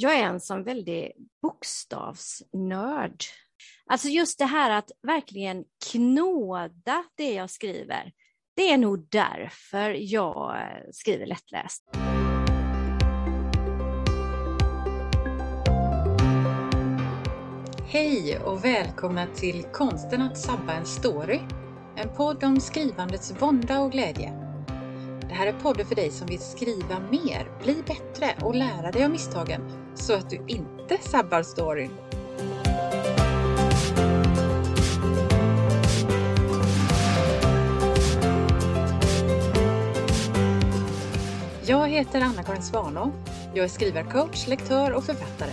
jag är en sån väldigt bokstavsnörd. Alltså just det här att verkligen knåda det jag skriver. Det är nog därför jag skriver lättläst. Hej och välkomna till Konsten att sabba en story. En podd om skrivandets vånda och glädje. Det här är podden för dig som vill skriva mer, bli bättre och lära dig av misstagen så att du inte sabbar storyn. Jag heter Anna-Karin Svanå. Jag är skrivarcoach, lektör och författare.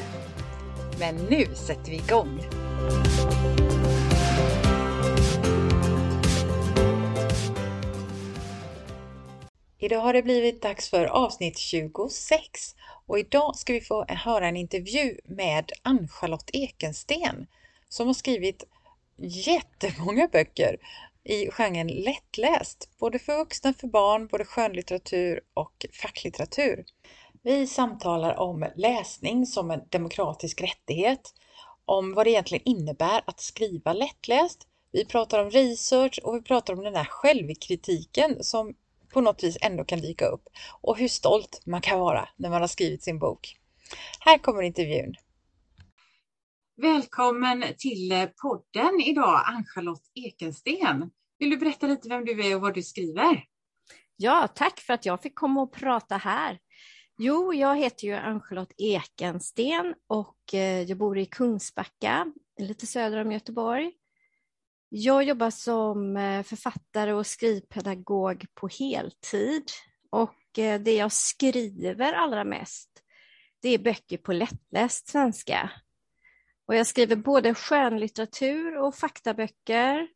Men nu sätter vi igång! Idag har det blivit dags för avsnitt 26 och idag ska vi få höra en intervju med Ann-Charlotte Ekensten som har skrivit jättemånga böcker i genren lättläst, både för vuxna för barn, både skönlitteratur och facklitteratur. Vi samtalar om läsning som en demokratisk rättighet, om vad det egentligen innebär att skriva lättläst. Vi pratar om research och vi pratar om den där självkritiken som på något vis ändå kan dyka upp och hur stolt man kan vara när man har skrivit sin bok. Här kommer intervjun. Välkommen till podden idag, Ann-Charlotte Ekensten. Vill du berätta lite vem du är och vad du skriver? Ja, tack för att jag fick komma och prata här. Jo, jag heter ju Ann-Charlotte Ekensten och eh, jag bor i Kungsbacka, lite söder om Göteborg. Jag jobbar som eh, författare och skrivpedagog på heltid och eh, det jag skriver allra mest det är böcker på lättläst svenska. Och jag skriver både skönlitteratur och faktaböcker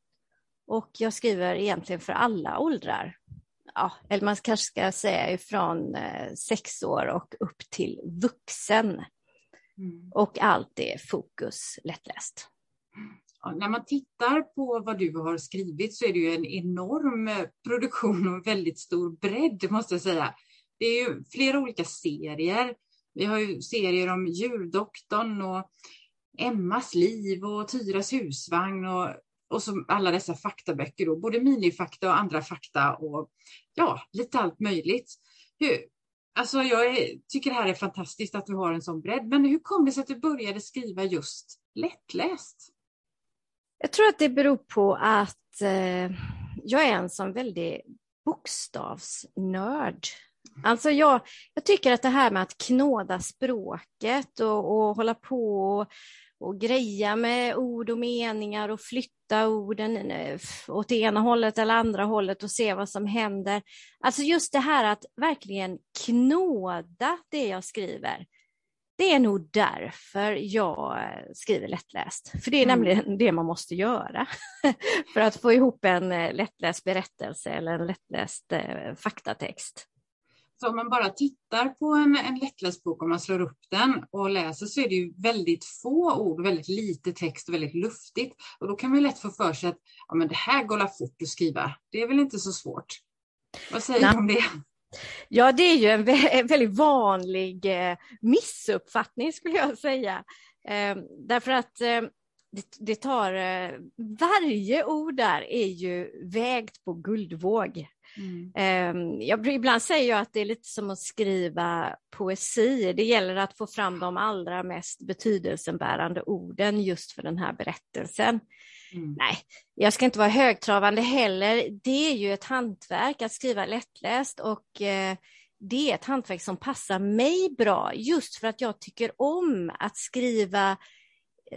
och jag skriver egentligen för alla åldrar. Ja, eller man kanske ska säga ifrån eh, sex år och upp till vuxen. Mm. Och allt är fokus lättläst. Ja, när man tittar på vad du har skrivit så är det ju en enorm eh, produktion och väldigt stor bredd måste jag säga. Det är ju flera olika serier. Vi har ju serier om djurdoktorn och Emmas liv och Tyras husvagn och, och så alla dessa faktaböcker, då, både minifakta och andra fakta och ja, lite allt möjligt. Hur, alltså jag är, tycker det här är fantastiskt att du har en sån bredd, men hur kom det sig att du började skriva just lättläst? Jag tror att det beror på att eh, jag är en sån väldigt bokstavsnörd. Alltså jag, jag tycker att det här med att knåda språket och, och hålla på och, och greja med ord och meningar och flytta orden eh, åt ena hållet eller andra hållet och se vad som händer. Alltså just det här att verkligen knåda det jag skriver. Det är nog därför jag skriver lättläst, för det är mm. nämligen det man måste göra för att få ihop en eh, lättläst berättelse eller en lättläst eh, faktatext. Så om man bara tittar på en, en lättläst bok, om man slår upp den och läser så är det ju väldigt få ord, väldigt lite text och väldigt luftigt. Och då kan man lätt få för sig att ja, men det här går fort att skriva. Det är väl inte så svårt. Vad säger du om det? Ja, det är ju en, väldigt vanlig eh, missuppfattning skulle jag säga. Eh, därför att eh, det, tar, varje ord där är ju vägt på guldvåg. Mm. Jag, ibland säger jag att det är lite som att skriva poesi. Det gäller att få fram de allra mest betydelsebärande orden just för den här berättelsen. Mm. Nej, jag ska inte vara högtravande heller. Det är ju ett hantverk att skriva lättläst och eh, det är ett hantverk som passar mig bra just för att jag tycker om att skriva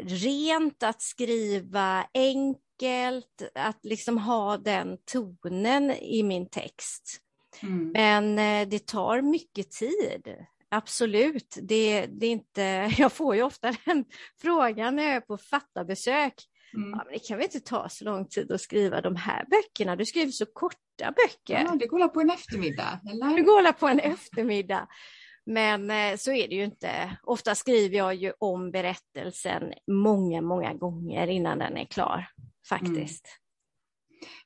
rent, att skriva enkelt, att liksom ha den tonen i min text. Mm. Men eh, det tar mycket tid. Absolut, det, det är inte, jag får ju ofta den frågan när jag är på fattarbesök. Mm. Ja, men det kan väl inte ta så lång tid att skriva de här böckerna? Du skriver så korta böcker. Ja, det går på en eftermiddag. Eller? Det går på en eftermiddag. Men eh, så är det ju inte. Ofta skriver jag ju om berättelsen många, många gånger innan den är klar, faktiskt. Mm.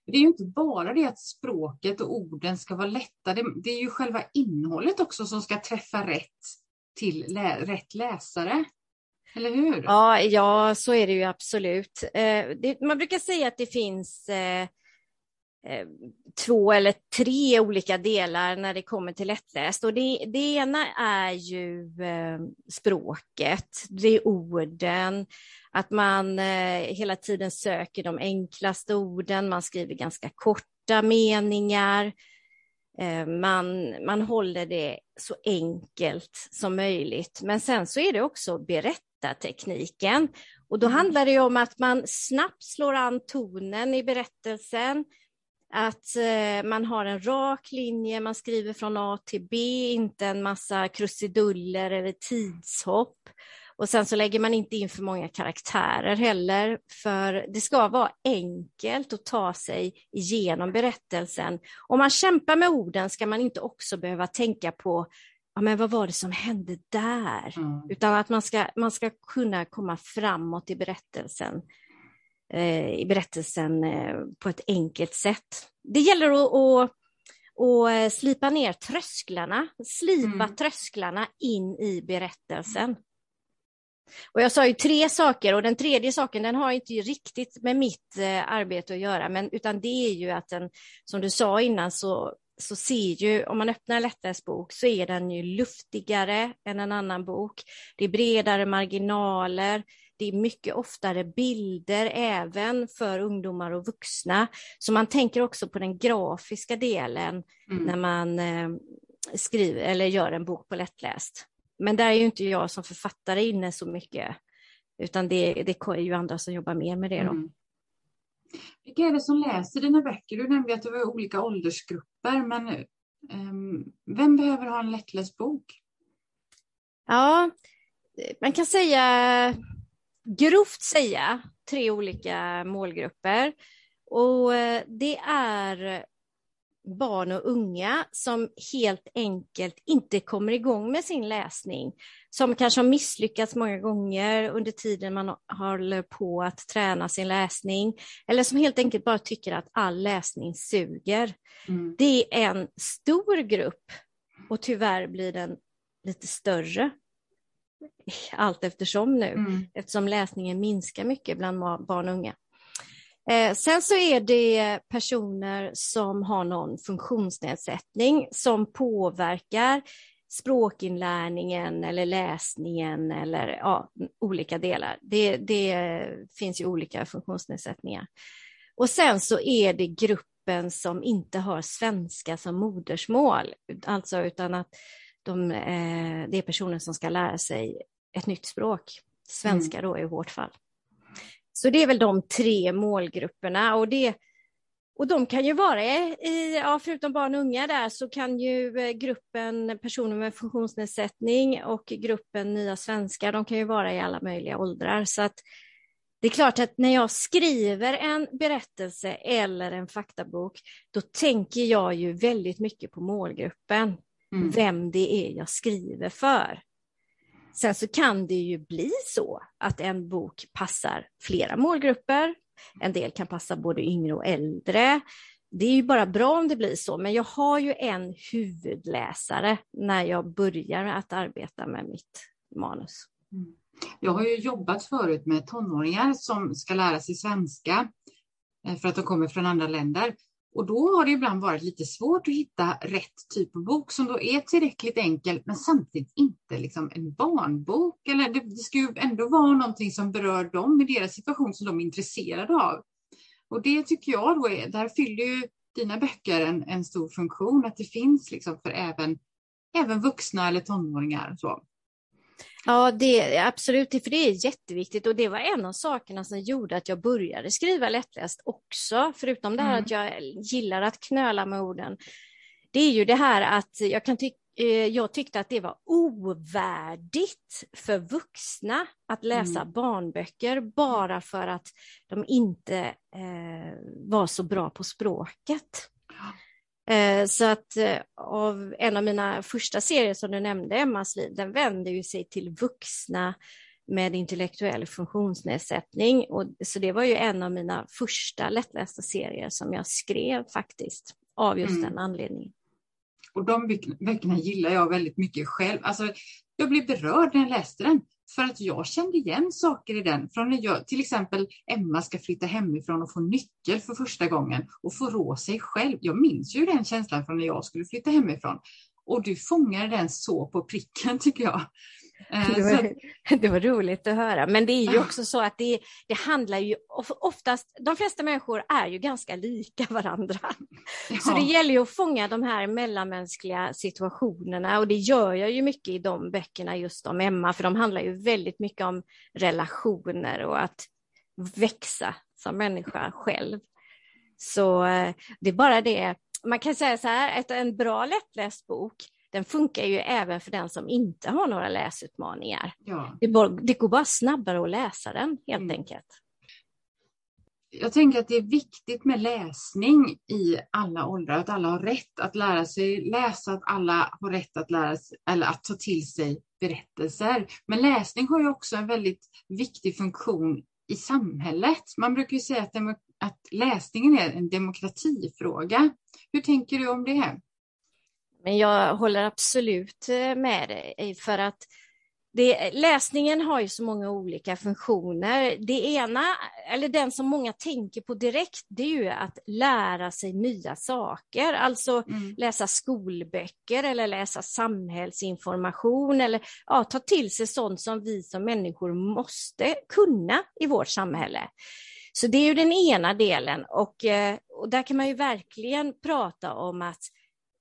Det är ju inte bara det att språket och orden ska vara lätta, det, det är ju själva innehållet också som ska träffa rätt till lä rätt läsare. Eller hur? Ja, ja, så är det ju absolut. Eh, det, man brukar säga att det finns eh, eh två eller tre olika delar när det kommer till lättläst. Och det, det ena är ju eh, språket, det är orden, att man eh, hela tiden söker de enklaste orden, man skriver ganska korta meningar, man, man håller det så enkelt som möjligt. Men sen så är det också berättartekniken. Och då mm. handlar det om att man snabbt slår an tonen i berättelsen, att eh, man har en rak linje, man skriver från A till B, inte en massa krusiduller eller tidshopp. Och sen så lägger man inte in för många karaktärer heller, för det ska vara enkelt att ta sig igenom berättelsen. Om man kämpar med orden ska man inte också behöva tänka på ja, men vad var det som hände där? Mm. Utan att man ska, man ska kunna komma framåt i berättelsen Eh, i berättelsen eh, på ett enkelt sätt. Det gäller att, att, att eh, slipa ner trösklarna, slipa mm. trösklarna in i berättelsen. Och jag sa ju tre saker och den tredje saken den har inte riktigt med mitt arbete att göra, men utan det är ju att den, som du sa innan, så, så ser ju, om man öppnar Lättläst bok så är den ju luftigare än en annan bok. Det är bredare marginaler, det är mycket oftare bilder även för ungdomar och vuxna. Så man tänker också på den grafiska delen mm. när man eh, skriver eller gör en bok på lättläst. Men där är ju inte jag som författare inne så mycket, utan det, det är ju andra som jobbar mer med det. Då. Mm. Vilka är det som läser dina böcker? Du nämnde att det var olika åldersgrupper, men um, vem behöver ha en lättläst bok? Ja, man kan säga grovt säga tre olika målgrupper. Och eh, det är barn och unga som helt enkelt inte kommer igång med sin läsning, som kanske har misslyckats många gånger under tiden man håller på att träna sin läsning, eller som helt enkelt bara tycker att all läsning suger. Mm. Det är en stor grupp och tyvärr blir den lite större allt eftersom nu, mm. eftersom läsningen minskar mycket bland barn och unga. Eh, sen så är det personer som har någon funktionsnedsättning som påverkar språkinlärningen eller läsningen eller ja, olika delar. Det, det finns ju olika funktionsnedsättningar. Och sen så är det gruppen som inte har svenska som modersmål, alltså utan att de, eh, det är personer som ska lära sig ett nytt språk, svenska mm. då i vårt fall. Så det är väl de tre målgrupperna och, det, och de kan ju vara, i, ja, förutom barn och unga där, så kan ju eh, gruppen personer med funktionsnedsättning och gruppen nya svenskar, de kan ju vara i alla möjliga åldrar. Så att det är klart att när jag skriver en berättelse eller en faktabok, då tänker jag ju väldigt mycket på målgruppen mm. vem det är jag skriver för. Sen så kan det ju bli så att en bok passar flera målgrupper. En del kan passa både yngre och äldre. Det är ju bara bra om det blir så, men jag har ju en huvudläsare när jag börjar att arbeta med mitt manus. Mm. Jag har ju jobbat förut med tonåringar som ska lära sig svenska eh, för att de kommer från andra länder. Och då har det ibland varit lite svårt att hitta rätt typ av bok som då är tillräckligt enkel men samtidigt inte liksom en barnbok. Eller det, det ska ju ändå vara någonting som berör dem i deras situation som de är intresserade av. Och det tycker jag då är, där fyller ju dina böcker en, en stor funktion, att det finns liksom för även, även vuxna eller tonåringar. Så. Ja, det, absolut, för det är jätteviktigt och det var en av sakerna som gjorde att jag började skriva lättläst också, förutom det här mm. att jag gillar att knöla med orden. Det är ju det här att jag kan tycka eh, jag tyckte att det var ovärdigt för vuxna att läsa mm. barnböcker bara för att de inte eh, var så bra på språket. Eh, så att eh, av en av mina första serier som du nämnde, Emmas liv, den vänder ju sig till vuxna med intellektuell funktionsnedsättning. Och, så det var ju en av mina första lättlästa serier som jag skrev faktiskt, av just mm. den anledningen. Och de böckerna gillar jag väldigt mycket själv. Alltså, jag blev berörd när jag läste den. För att jag kände igen saker i den. Från när jag, till exempel Emma ska flytta hemifrån och få nyckel för första gången och få rå sig själv. Jag minns ju den känslan från när jag skulle flytta hemifrån. Och du fångade den så på pricken tycker jag. Eh, det var, det var, roligt att höra, men det är ju också så att det, det handlar ju oftast, de flesta människor är ju ganska lika varandra. Ja. Så det gäller ju att fånga de här mellanmänskliga situationerna och det gör jag ju mycket i de böckerna just om Emma, för de handlar ju väldigt mycket om relationer och att växa som människa själv. Så eh, det är bara det, man kan säga så här, att en bra lättläst bok den funkar ju även för den som inte har några läsutmaningar. Ja. Det, det, går bara snabbare att läsa den helt mm. enkelt. Jag tänker att det är viktigt med läsning i alla åldrar, att alla har rätt att lära sig läsa, att alla har rätt att lära sig, eller att ta till sig berättelser. Men läsning har ju också en väldigt viktig funktion i samhället. Man brukar ju säga att, att läsningen är en demokratifråga. Hur tänker du om det? Men jag håller absolut eh, med dig för att det, läsningen har ju så många olika funktioner. Det ena, eller den som många tänker på direkt, det är ju att lära sig nya saker, alltså mm. läsa skolböcker eller läsa samhällsinformation eller ja, ta till sig sånt som vi som människor måste kunna i vårt samhälle. Så det är ju den ena delen och, eh, och där kan man ju verkligen prata om att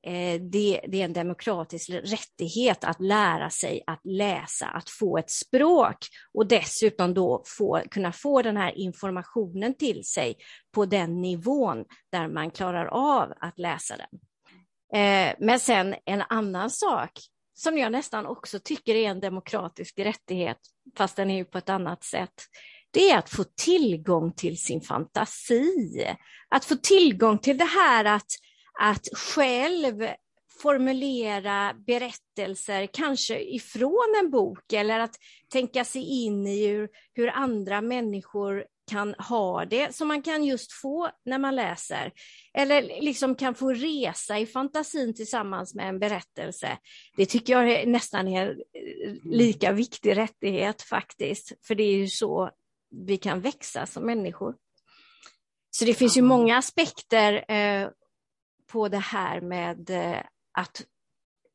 Eh, det, det, är en demokratisk rättighet att lära sig att läsa, att få ett språk och dessutom då få, kunna få den här informationen till sig på den nivån där man klarar av att läsa den. Eh, men sen en annan sak som jag nästan också tycker är en demokratisk rättighet, fast den är ju på ett annat sätt, det är att få tillgång till sin fantasi. Att få tillgång till det här att att själv formulera berättelser, kanske ifrån en bok, eller att tänka sig in i hur, hur andra människor kan ha det, som man kan just få när man läser. Eller liksom kan få resa i fantasin tillsammans med en berättelse. Det tycker jag är nästan är lika viktig rättighet faktiskt, för det är ju så vi kan växa som människor. Så det finns ju många aspekter eh, på det här med eh, att,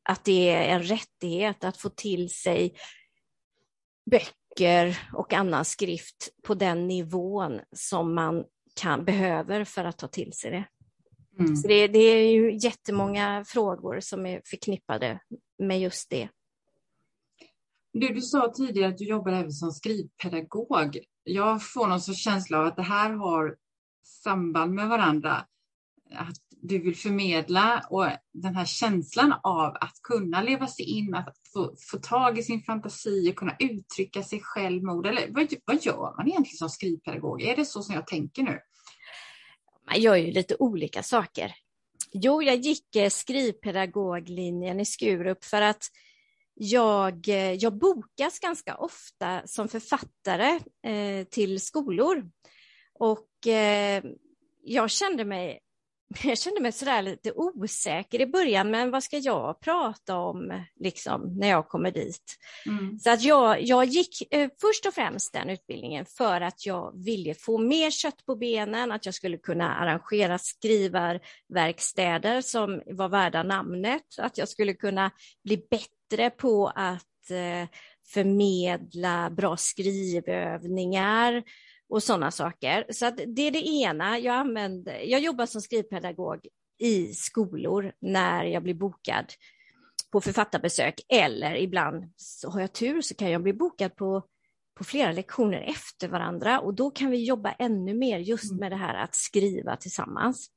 att det är en rättighet att få till sig böcker och annan skrift på den nivån som man kan, behöver för att ta till sig det. Mm. Så det, det, är ju jättemånga frågor som är förknippade med just det. Du, du sa tidigare att du jobbar även som skrivpedagog. Jag får någon sorts känsla av att det här har samband med varandra. Att du vill förmedla och den här känslan av att kunna leva sig in, att få, få tag i sin fantasi och kunna uttrycka sig själv med ord. Eller vad, vad gör man egentligen som skrivpedagog? Är det så som jag tänker nu? Man gör ju lite olika saker. Jo, jag gick eh, skrivpedagoglinjen i Skurup för att jag, eh, jag bokas ganska ofta som författare eh, till skolor. Och eh, jag kände mig jag kände mig sådär lite osäker i början, men vad ska jag prata om liksom, när jag kommer dit? Mm. Så att jag, jag gick eh, först och främst den utbildningen för att jag ville få mer kött på benen, att jag skulle kunna arrangera skrivarverkstäder som var värda namnet, att jag skulle kunna bli bättre på att eh, förmedla bra skrivövningar, och sådana saker. Så det är det ena. Jag, använder, jag jobbar som skrivpedagog i skolor när jag blir bokad på författarbesök eller ibland så har jag tur så kan jag bli bokad på, på flera lektioner efter varandra och då kan vi jobba ännu mer just mm. med det här att skriva tillsammans.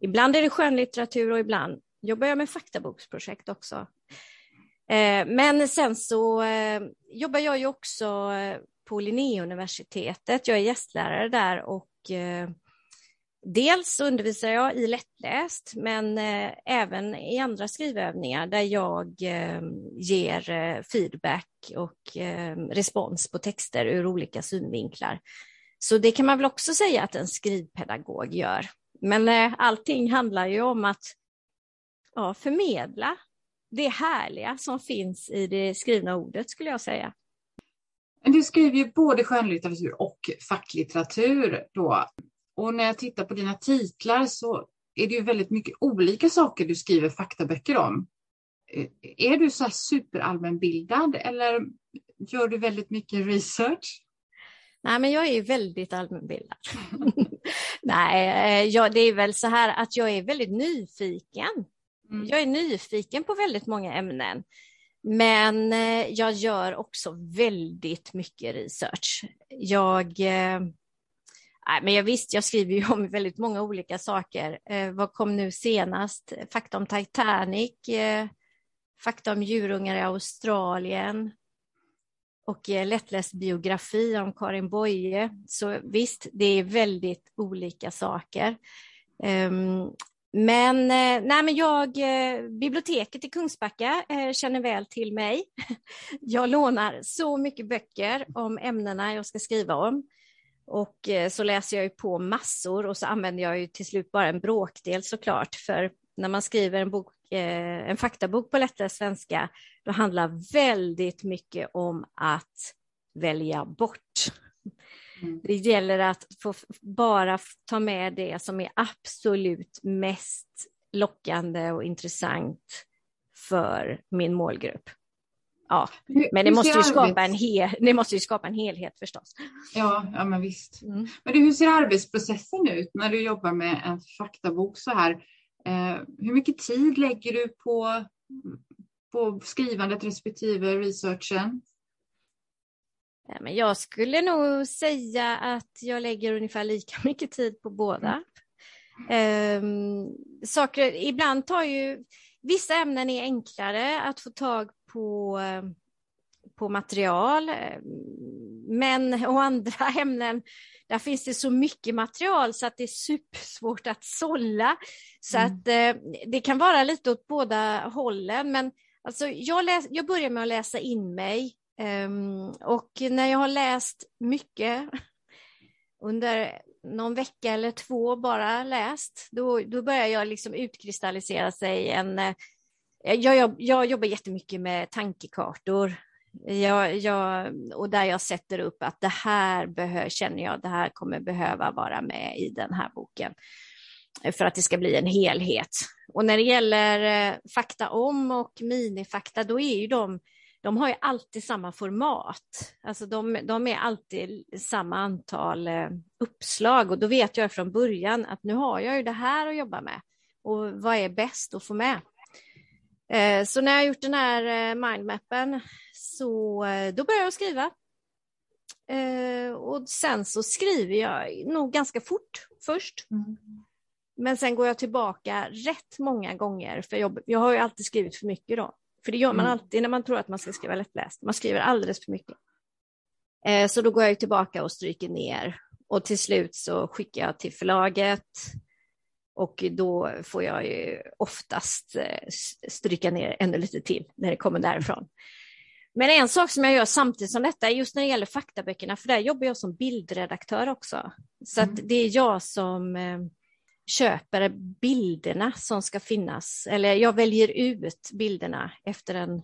Ibland är det skönlitteratur och ibland jobbar jag med faktaboksprojekt också. Eh, men sen så eh, jobbar jag ju också på Linnéuniversitetet. Jag är gästlärare där och eh, dels undervisar jag i lättläst, men eh, även i andra skrivövningar där jag eh, ger eh, feedback och eh, respons på texter ur olika synvinklar. Så det kan man väl också säga att en skrivpedagog gör. Men eh, allting handlar ju om att ja, förmedla det härliga som finns i det skrivna ordet skulle jag säga. Du skriver ju både skönlitteratur och facklitteratur då. Och när jag tittar på dina titlar så är det ju väldigt mycket olika saker du skriver faktaböcker om. Eh, är du så här superallmänbildad eller gör du väldigt mycket research? Nej, men jag är väldigt allmänbildad. Nej, eh, ja, det är väl så här att jag är väldigt nyfiken. Mm. Jag är nyfiken på väldigt många ämnen. Men eh, jag gör också väldigt mycket research. Jag, eh, men jag visst, jag skriver ju om väldigt många olika saker. Eh, vad kom nu senast? Fakta om Titanic, eh, fakta om djurungar i Australien och eh, lättläst biografi om Karin Boye. Så visst, det är väldigt olika saker. Ehm, men, eh, nej, men jag, eh, biblioteket i Kungsbacka eh, känner väl till mig. Jag lånar så mycket böcker om ämnena jag ska skriva om. Och så läser jag ju på massor och så använder jag ju till slut bara en bråkdel såklart. För när man skriver en, bok, en faktabok på lättare svenska, då handlar väldigt mycket om att välja bort. Mm. Det gäller att få bara ta med det som är absolut mest lockande och intressant för min målgrupp. Ja, men det måste, ju skapa en hel, det måste ju skapa en helhet förstås. Ja, ja men visst. Mm. Men hur ser arbetsprocessen ut när du jobbar med en faktabok så här? Eh, hur mycket tid lägger du på, på skrivandet respektive researchen? Men jag skulle nog säga att jag lägger ungefär lika mycket tid på båda. Um, saker, ibland tar ju vissa ämnen är enklare att få tag på, på material. Men å andra ämnen, där finns det så mycket material så att det är supersvårt att sålla. Så mm. att eh, det kan vara lite åt båda hållen. Men alltså, jag, läs, jag börjar med att läsa in mig Ehm, och när jag har läst mycket under någon vecka eller två bara läst, då, då börjar jag liksom utkristallisera sig en... Eh, jag, jag, jag jobbar jättemycket med tankekartor jag, jag, och där jag sätter upp att det här behör, känner jag, det här kommer behöva vara med i den här boken för att det ska bli en helhet. Och när det gäller eh, fakta om och minifakta, då är ju de de har ju alltid samma format. Alltså de, de är alltid samma antal eh, uppslag och då vet jag från början att nu har jag ju det här att jobba med och vad är bäst att få med. Eh, så när jag har gjort den här eh, mindmappen så då börjar jag skriva. Och sen så skriver jag nog ganska fort först. Mm. Men sen går jag tillbaka rätt många gånger för jag, jag har ju alltid skrivit för mycket då. För det gör man mm. alltid när man tror att man ska skriva lättläst. Man skriver alldeles för mycket. Eh, så då går jag tillbaka och stryker ner och till slut så skickar jag till förlaget och då får jag ju oftast eh, stryka ner ännu lite till när det kommer därifrån. Men en sak som jag gör samtidigt som detta, just när det gäller faktaböckerna, för där jobbar jag som bildredaktör också. Så mm. att det är jag som eh, köper bilderna som ska finnas, eller jag väljer ut bilderna efter en,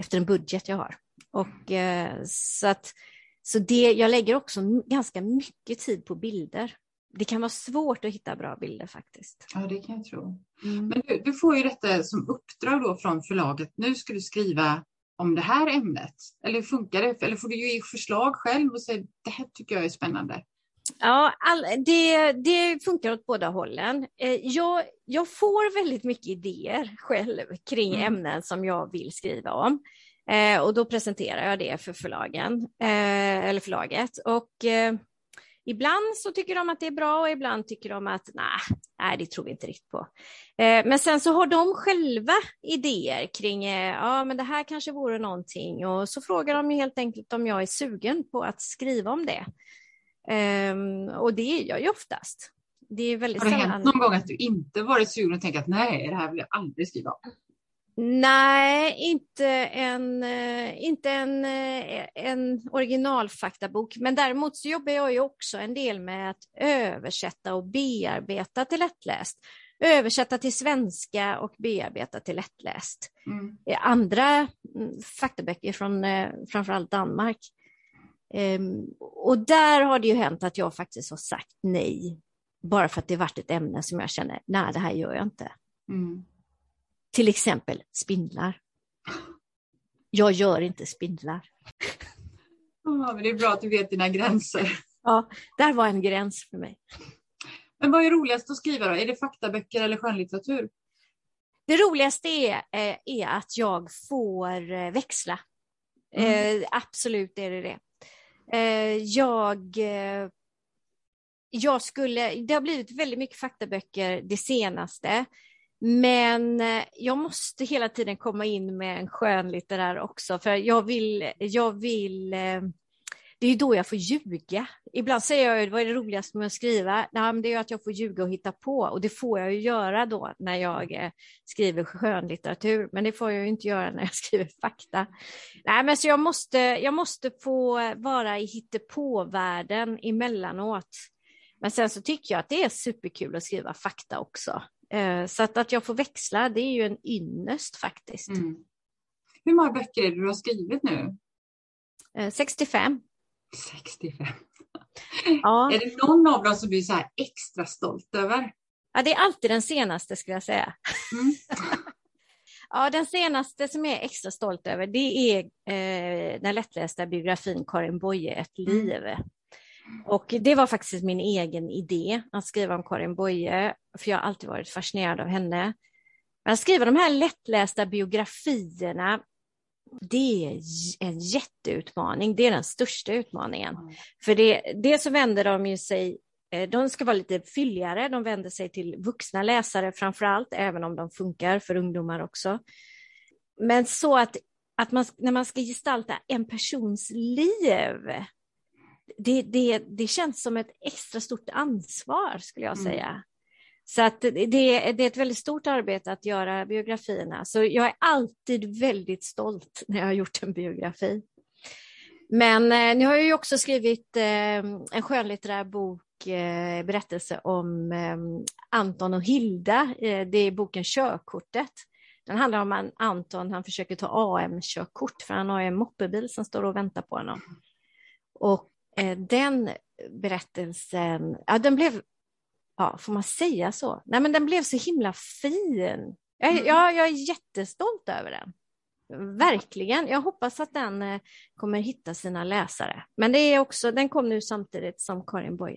efter en budget jag har. Och, eh, så att, så det, jag lägger också ganska mycket tid på bilder. Det kan vara svårt att hitta bra bilder faktiskt. Ja, det kan jag tro. Mm. Men du, du, får ju detta som uppdrag då från förlaget. Nu ska du skriva om det här ämnet. Eller hur funkar det? Eller får du ge förslag själv och säga det här tycker jag är spännande? Ja, all, det, det funkar åt båda hållen. Eh, jag, jag får väldigt mycket idéer själv kring mm. ämnen som jag vill skriva om. Eh, och då presenterar jag det för förlagen, eh, eller förlaget. Och eh, ibland så tycker de att det är bra och ibland tycker de att nej, nej det tror vi inte riktigt på. Eh, men sen så har de själva idéer kring, eh, ja men det här kanske vore någonting och så frågar de helt enkelt om jag är sugen på att skriva om det. Um, och det är jag ju oftast. Det är väldigt Har det sällan... hänt någon gång att du inte varit sugen och tänkt att nej, det här vill jag aldrig skriva om? Nej, inte en, eh, inte en, eh, en originalfaktabok, men däremot så jobbar jag ju också en del med att översätta och bearbeta till lättläst. översätta till svenska och bearbeta till lättläst. Mm. Andra mm, faktaböcker från eh, framförallt Danmark. Ehm, och där har det ju hänt att jag faktiskt har sagt nej, bara för att det varit ett ämne som jag känner, nej det här gör jag inte. Mm. Till exempel spindlar. Jag gör inte spindlar. Ja, men det är bra att du vet dina gränser. Ja, där var en gräns för mig. Men vad är roligast att skriva då? Är det faktaböcker eller skönlitteratur? Det roligaste är, eh, är att jag får eh, växla. Mm. Eh, absolut är det det. Eh, jag, eh, jag skulle, det har blivit väldigt mycket faktaböcker det senaste. Men eh, jag måste hela tiden komma in med en skönlitterär också, för jag vill, jag vill eh, det är då jag får ljuga. Ibland säger jag vad är det roligaste med att skriva? Nej, men det är att jag får ljuga och hitta på och det får jag ju göra då när jag eh, skriver skönlitteratur. Men det får jag ju inte göra när jag skriver fakta. Nej, men så jag måste, jag måste få vara i hittepåvärlden emellanåt. Men sen så tycker jag att det är superkul att skriva fakta också. Eh, så att, att jag får växla, det är ju en ynnest faktiskt. Mm. Hur många böcker är det du har skrivit nu? Eh, 65. 65. Ja. Är det någon av dem som du är så extra stolt över? ja, det är alltid den senaste skulle jag säga. Mm. Ja, den senaste som jag är extra stolt över, det är eh, den lättlästa biografin Karin Boye, Ett Mm. liv. Och det var faktiskt min egen idé att skriva om Karin Boye, för jag har alltid varit fascinerad av henne. Men att skriva de här lättlästa biografierna, det är en jätteutmaning. Det är den största utmaningen. Mm. För det, det så vänder de ju sig, eh, de ska vara lite fylligare, de vänder sig till vuxna läsare framför allt, även om de funkar för ungdomar också. Men så att, att man, när man ska gestalta en persons liv, det, det, det känns som ett extra stort ansvar skulle jag Mm. säga. Så att det, det är ett väldigt stort arbete att göra biografierna. Så jag är alltid väldigt stolt när jag har gjort en biografi. Men eh, nu har jag ju också skrivit eh, en skönlitterär bok, eh, berättelse om eh, Anton och Hilda. Eh, det är boken Körkortet. Den handlar om en Anton, han försöker ta AM-körkort för han har en moppebil som står och väntar på honom. Och eh, den berättelsen, ja den blev, ja får man säga så? Nej men den blev så himla fin. Jag, Mm. ja, jag är jättestolt över den. Verkligen. Jag hoppas att den eh, kommer hitta sina läsare. Men det är också, den kom nu samtidigt som Karin Boye.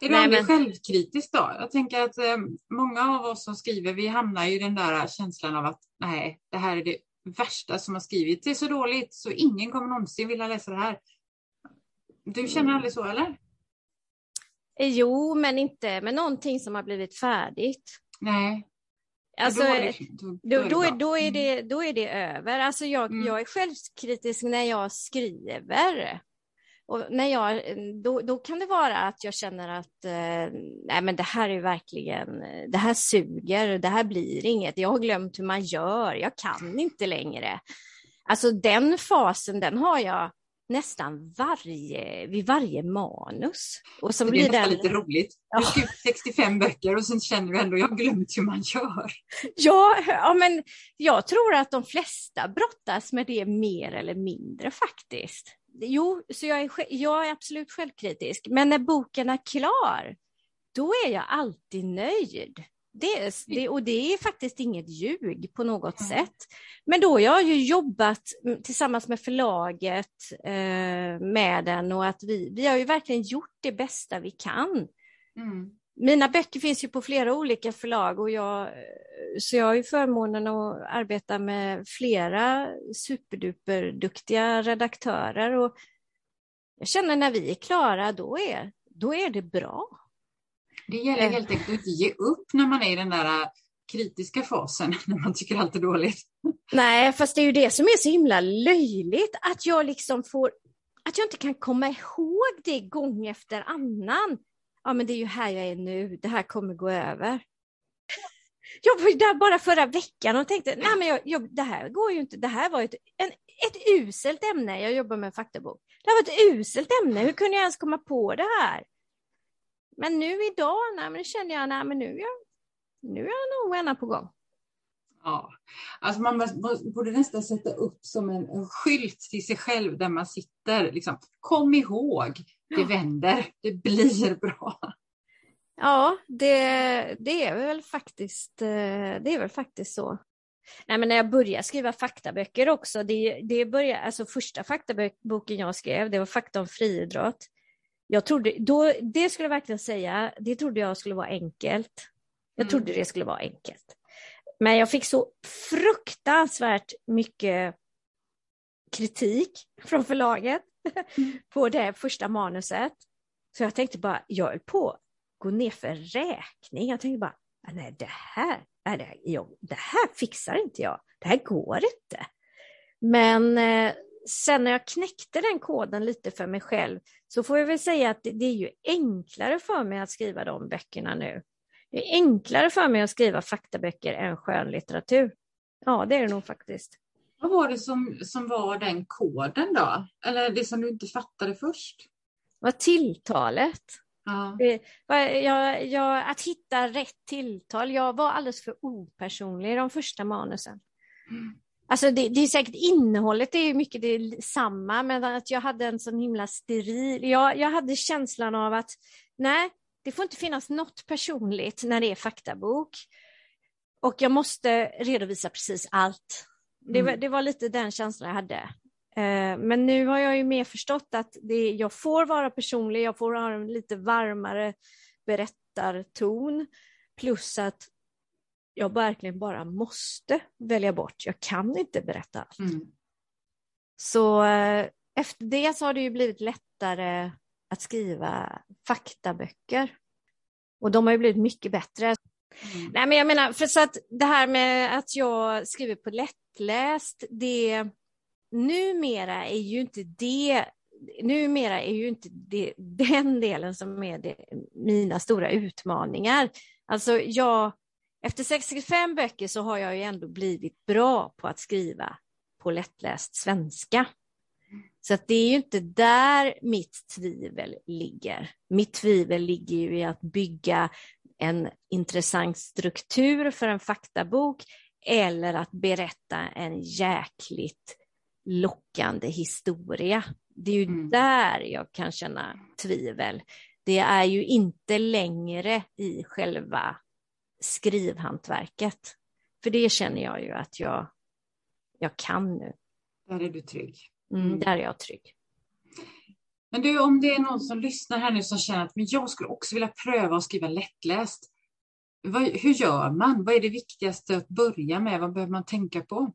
Är du Nej, aldrig men- självkritisk då? Jag tänker att eh, många av oss som skriver, vi hamnar ju i den där känslan av att nej, det här är det värsta som har skrivits. Det är så dåligt så ingen kommer någonsin vilja läsa det här. Du känner aldrig så eller? Eh, Jo, men inte med någonting som har blivit färdigt. Nej. Alltså, då, är det, då, Då, då, är, då, det, då är det över. Alltså jag, Mm. jag är självkritisk när jag skriver. Och när jag, då, då kan det vara att jag känner att eh, nej men det här är verkligen, det här suger, det här blir inget, jag har glömt hur man gör, jag kan inte längre. Alltså den fasen, den har jag nästan varje, vid varje manus. Och så det är blir nästan den... lite roligt. Ja. Du skriver 65 böcker och sen känner du ändå, jag har glömt hur man gör. Ja, ja, men jag tror att de flesta brottas med det mer eller mindre faktiskt. Jo, så jag är, jag är absolut självkritisk. Men när boken är klar, då är jag alltid nöjd. Det det, och det är faktiskt inget ljug på något Mm. sätt. Men då har jag ju jobbat mm, tillsammans med förlaget eh, med den och att vi, vi har ju verkligen gjort det bästa vi kan. Mm. Mina böcker finns ju på flera olika förlag och jag, så jag har ju förmånen att arbeta med flera superduperduktiga redaktörer och jag känner när vi är klara, då är, då är det bra. Det gäller Eh. helt enkelt att inte ge upp när man är i den där äh, kritiska fasen, när man tycker allt är dåligt. Nej, fast det är ju det som är så himla löjligt, att jag liksom får, att jag inte kan komma ihåg det gång efter annan. Ja, men det är ju här jag är nu, det här kommer gå över. Jag var där bara förra veckan och tänkte, nej men jag, jag, det här går ju inte, det här var ett, en, ett uselt ämne, jag jobbar med en faktabok. Det här var ett uselt ämne, hur kunde jag ens komma på det här? Men nu idag, nej men känner jag, nej men nu, jag, nu är jag nog ena på gång. Ja, alltså man borde nästan sätta upp som en, en skylt till sig själv där man sitter. Liksom, Kom ihåg, det vänder, det blir bra. Ja, det, det, är väl faktiskt, eh, det är väl faktiskt så. Nej, men när jag började skriva faktaböcker också, det, det började, alltså första faktaboken jag skrev, det var Fakta om friidrott. Jag trodde, då, det skulle jag verkligen säga, det trodde jag skulle vara enkelt. Jag mm. trodde det skulle vara enkelt. Men jag fick så fruktansvärt mycket kritik från förlaget mm. på det första manuset. Så jag tänkte bara, jag höll på att gå ner för räkning. Jag tänkte bara, nej det här, nej, det, jag, det här fixar inte jag. Det här går inte. Men eh, sen när jag knäckte den koden lite för mig själv så får jag väl säga att det, är ju enklare för mig att skriva de böckerna nu. Det är enklare för mig att skriva faktaböcker än skönlitteratur. Ja, det är det nog faktiskt. Vad var det som, som var den koden då? Eller det som du inte fattade först? Vad tilltalet. Ja. Jag, jag, att hitta rätt tilltal. Jag var alldeles för opersonlig i de första manusen. Mm. Alltså det, det, är säkert innehållet, det är mycket detsamma, men att jag hade en sån himla steril... Jag, jag hade känslan av att nej, det får inte finnas något personligt när det är faktabok. Och jag måste redovisa precis allt. Det, var, mm. det var lite den känslan jag hade. Eh, men nu har jag ju mer förstått att det, jag får vara personlig, jag får ha en lite varmare berättarton. Plus att jag verkligen bara måste välja bort. Jag kan inte berätta allt. Mm. Så eh, efter det så har det ju blivit lättare att skriva faktaböcker. Och de har ju blivit mycket bättre. Mm. Nej, men jag menar, för så att det här med att jag skriver på lättläst, det numera är ju inte det numera är ju inte det, den delen som är det, mina stora utmaningar. Alltså jag, efter 65 böcker så har jag ju ändå blivit bra på att skriva på lättläst svenska. Så att det är ju inte där mitt tvivel ligger. Mitt tvivel ligger ju i att bygga en intressant struktur för en faktabok eller att berätta en jäkligt lockande historia. Det är ju mm. där jag kan känna tvivel. Det är ju inte längre i själva skrivhantverket. För det känner jag ju att jag, jag kan nu. Där är du trygg. Mm, mm, där är jag trygg. Men du, om det är någon som lyssnar här nu som känner att men jag skulle också vilja pröva att skriva lättläst. Vad, hur gör man? Vad är det viktigaste att börja med? Vad behöver man tänka på?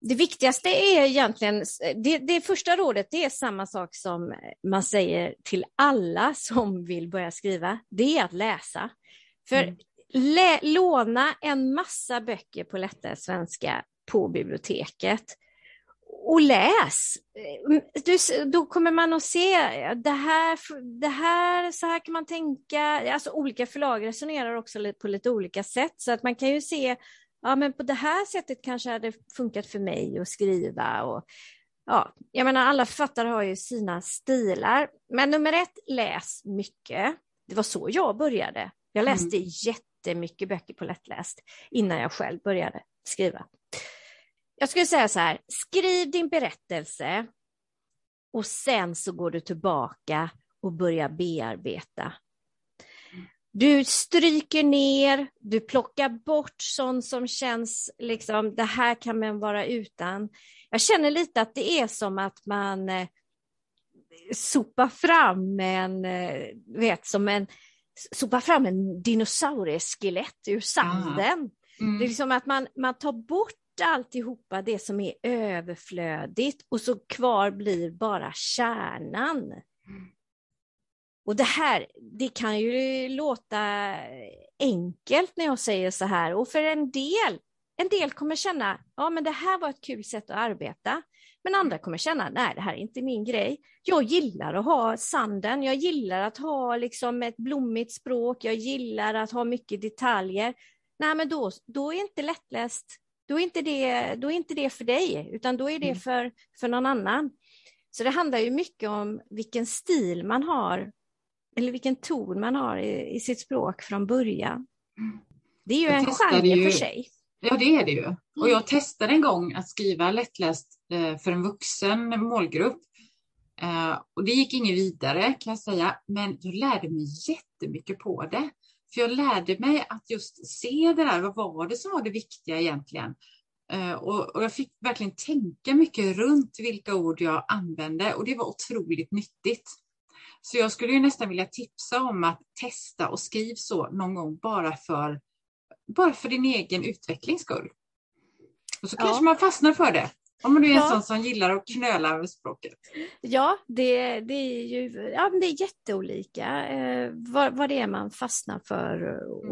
Det viktigaste är egentligen, det, det första rådet det är samma sak som man säger till alla som vill börja skriva. Det är att läsa. För mm. lä, låna en massa böcker på lättare svenska på biblioteket och läs. Du, då kommer man att se det här, det här, så här kan man tänka. Alltså olika förlag resonerar också på lite olika sätt så att man kan ju se, ja men på det här sättet kanske hade funkat för mig att skriva och ja, jag menar alla författare har ju sina stilar. Men nummer ett, läs mycket. Det var så jag började. Jag läste mm. jättemycket böcker på lättläst innan jag själv började skriva. Jag skulle säga så här, skriv din berättelse och sen så går du tillbaka och börjar bearbeta. Du stryker ner, du plockar bort sånt som känns liksom, det här kan man vara utan. Jag känner lite att det är som att man eh, sopar fram en, eh, vet, som en, sopar fram en dinosaurieskelett ur sanden. Mm. Det är liksom att man, man tar bort alltihopa det som är överflödigt och så kvar blir bara kärnan. Och det här, det kan ju låta enkelt när jag säger så här och för en del, en del kommer känna, ja men det här var ett kul sätt att arbeta. Men andra kommer känna, nej det här är inte min grej. Jag gillar att ha sanden, jag gillar att ha liksom ett blommigt språk, jag gillar att ha mycket detaljer. Nej men då, då är inte lättläst då är inte det, då är inte det för dig, utan då är det mm. för, för någon annan. Så det handlar ju mycket om vilken stil man har, eller vilken ton man har i, i sitt språk från början. Det är ju jag en genre ju... för sig. Ja, det är det ju. Och jag testade en gång att skriva lättläst eh, för en vuxen målgrupp. Eh, och det gick inget vidare kan jag säga, men jag lärde mig jättemycket på det. För jag lärde mig att just se det där, vad var det som var det viktiga egentligen? Eh, och, och jag fick verkligen tänka mycket runt vilka ord jag använde och det var otroligt nyttigt. Så jag skulle ju nästan vilja tipsa om att testa och skriv så någon gång bara för, bara för din egen utvecklings skull. Och så ja. kanske man fastnar för det. Om du är en ja. sån som gillar att knöla med språket. Ja, det, det är ju ja, det är jätteolika eh, vad, vad det är man fastnar för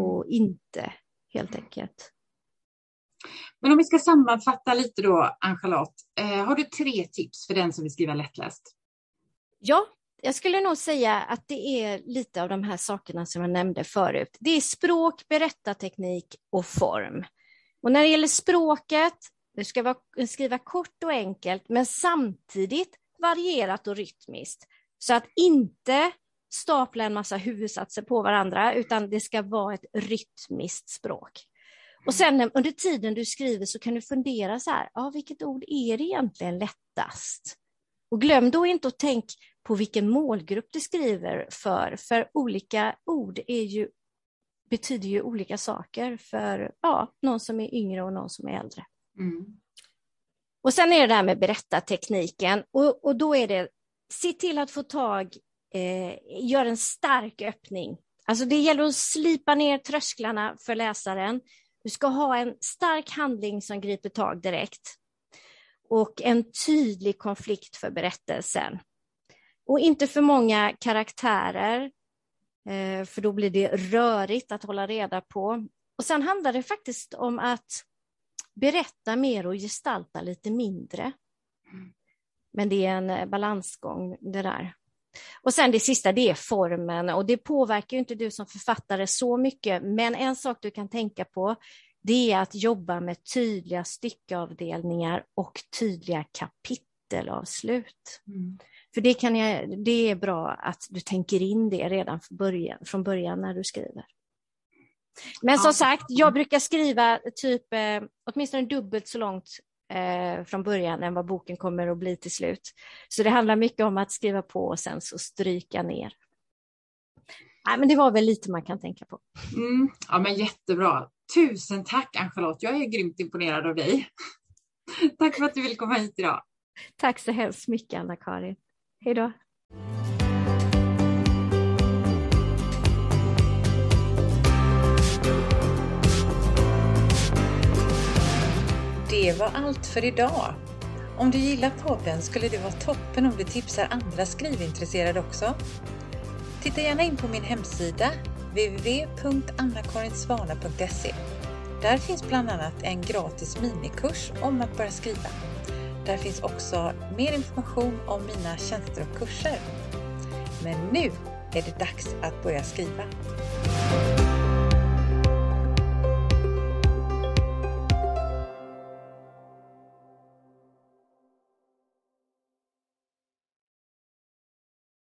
och mm. inte helt enkelt. Men om vi ska sammanfatta lite då, Ann-Charlotte. Eh, har du tre tips för den som vill skriva lättläst? Ja, jag skulle nog säga att det är lite av de här sakerna som jag nämnde förut. Det är språk, berättarteknik och form. Och när det gäller språket, du ska vara, skriva kort och enkelt, men samtidigt varierat och rytmiskt. Så att inte stapla en massa huvudsatser på varandra, utan det ska vara ett rytmiskt språk. Och sen under tiden du skriver så kan du fundera så här, ja, vilket ord är det egentligen lättast? Och glöm då inte att tänka på vilken målgrupp du skriver för, för olika ord är ju, betyder ju olika saker för ja, någon som är yngre och någon som är äldre. Mm. Och sen är det det här med berättartekniken och, och då är det, se till att få tag, eh, gör en stark öppning. Alltså det gäller att slipa ner trösklarna för läsaren. Du ska ha en stark handling som griper tag direkt och en tydlig konflikt för berättelsen. Och inte för många karaktärer, eh, för då blir det rörigt att hålla reda på. Och sen handlar det faktiskt om att berätta mer och gestalta lite mindre. Men det är en balansgång det där. Och sen det sista, det är formen och det påverkar inte du som författare så mycket, men en sak du kan tänka på, det är att jobba med tydliga styckeavdelningar och tydliga kapitelavslut. Mm. För det, kan jag, det är bra att du tänker in det redan från början, från början när du skriver. Men som sagt, jag brukar skriva typ eh, åtminstone dubbelt så långt eh, från början än vad boken kommer att bli till slut. Så det handlar mycket om att skriva på och sen så stryka ner. Nej, men det var väl lite man kan tänka på. Mm, ja, men jättebra. Tusen tack Ann-Charlotte. Jag är grymt imponerad av dig. tack för att du ville komma hit idag. Tack så hemskt mycket Anna-Karin. Hej då. Det var allt för idag. Om du gillar podden skulle det vara toppen om du tipsar andra skrivintresserade också. Titta gärna in på min hemsida www.annakarinsvana.se. Där finns bland annat en gratis minikurs om att börja skriva. Där finns också mer information om mina tjänster och kurser. Men nu är det dags att börja skriva.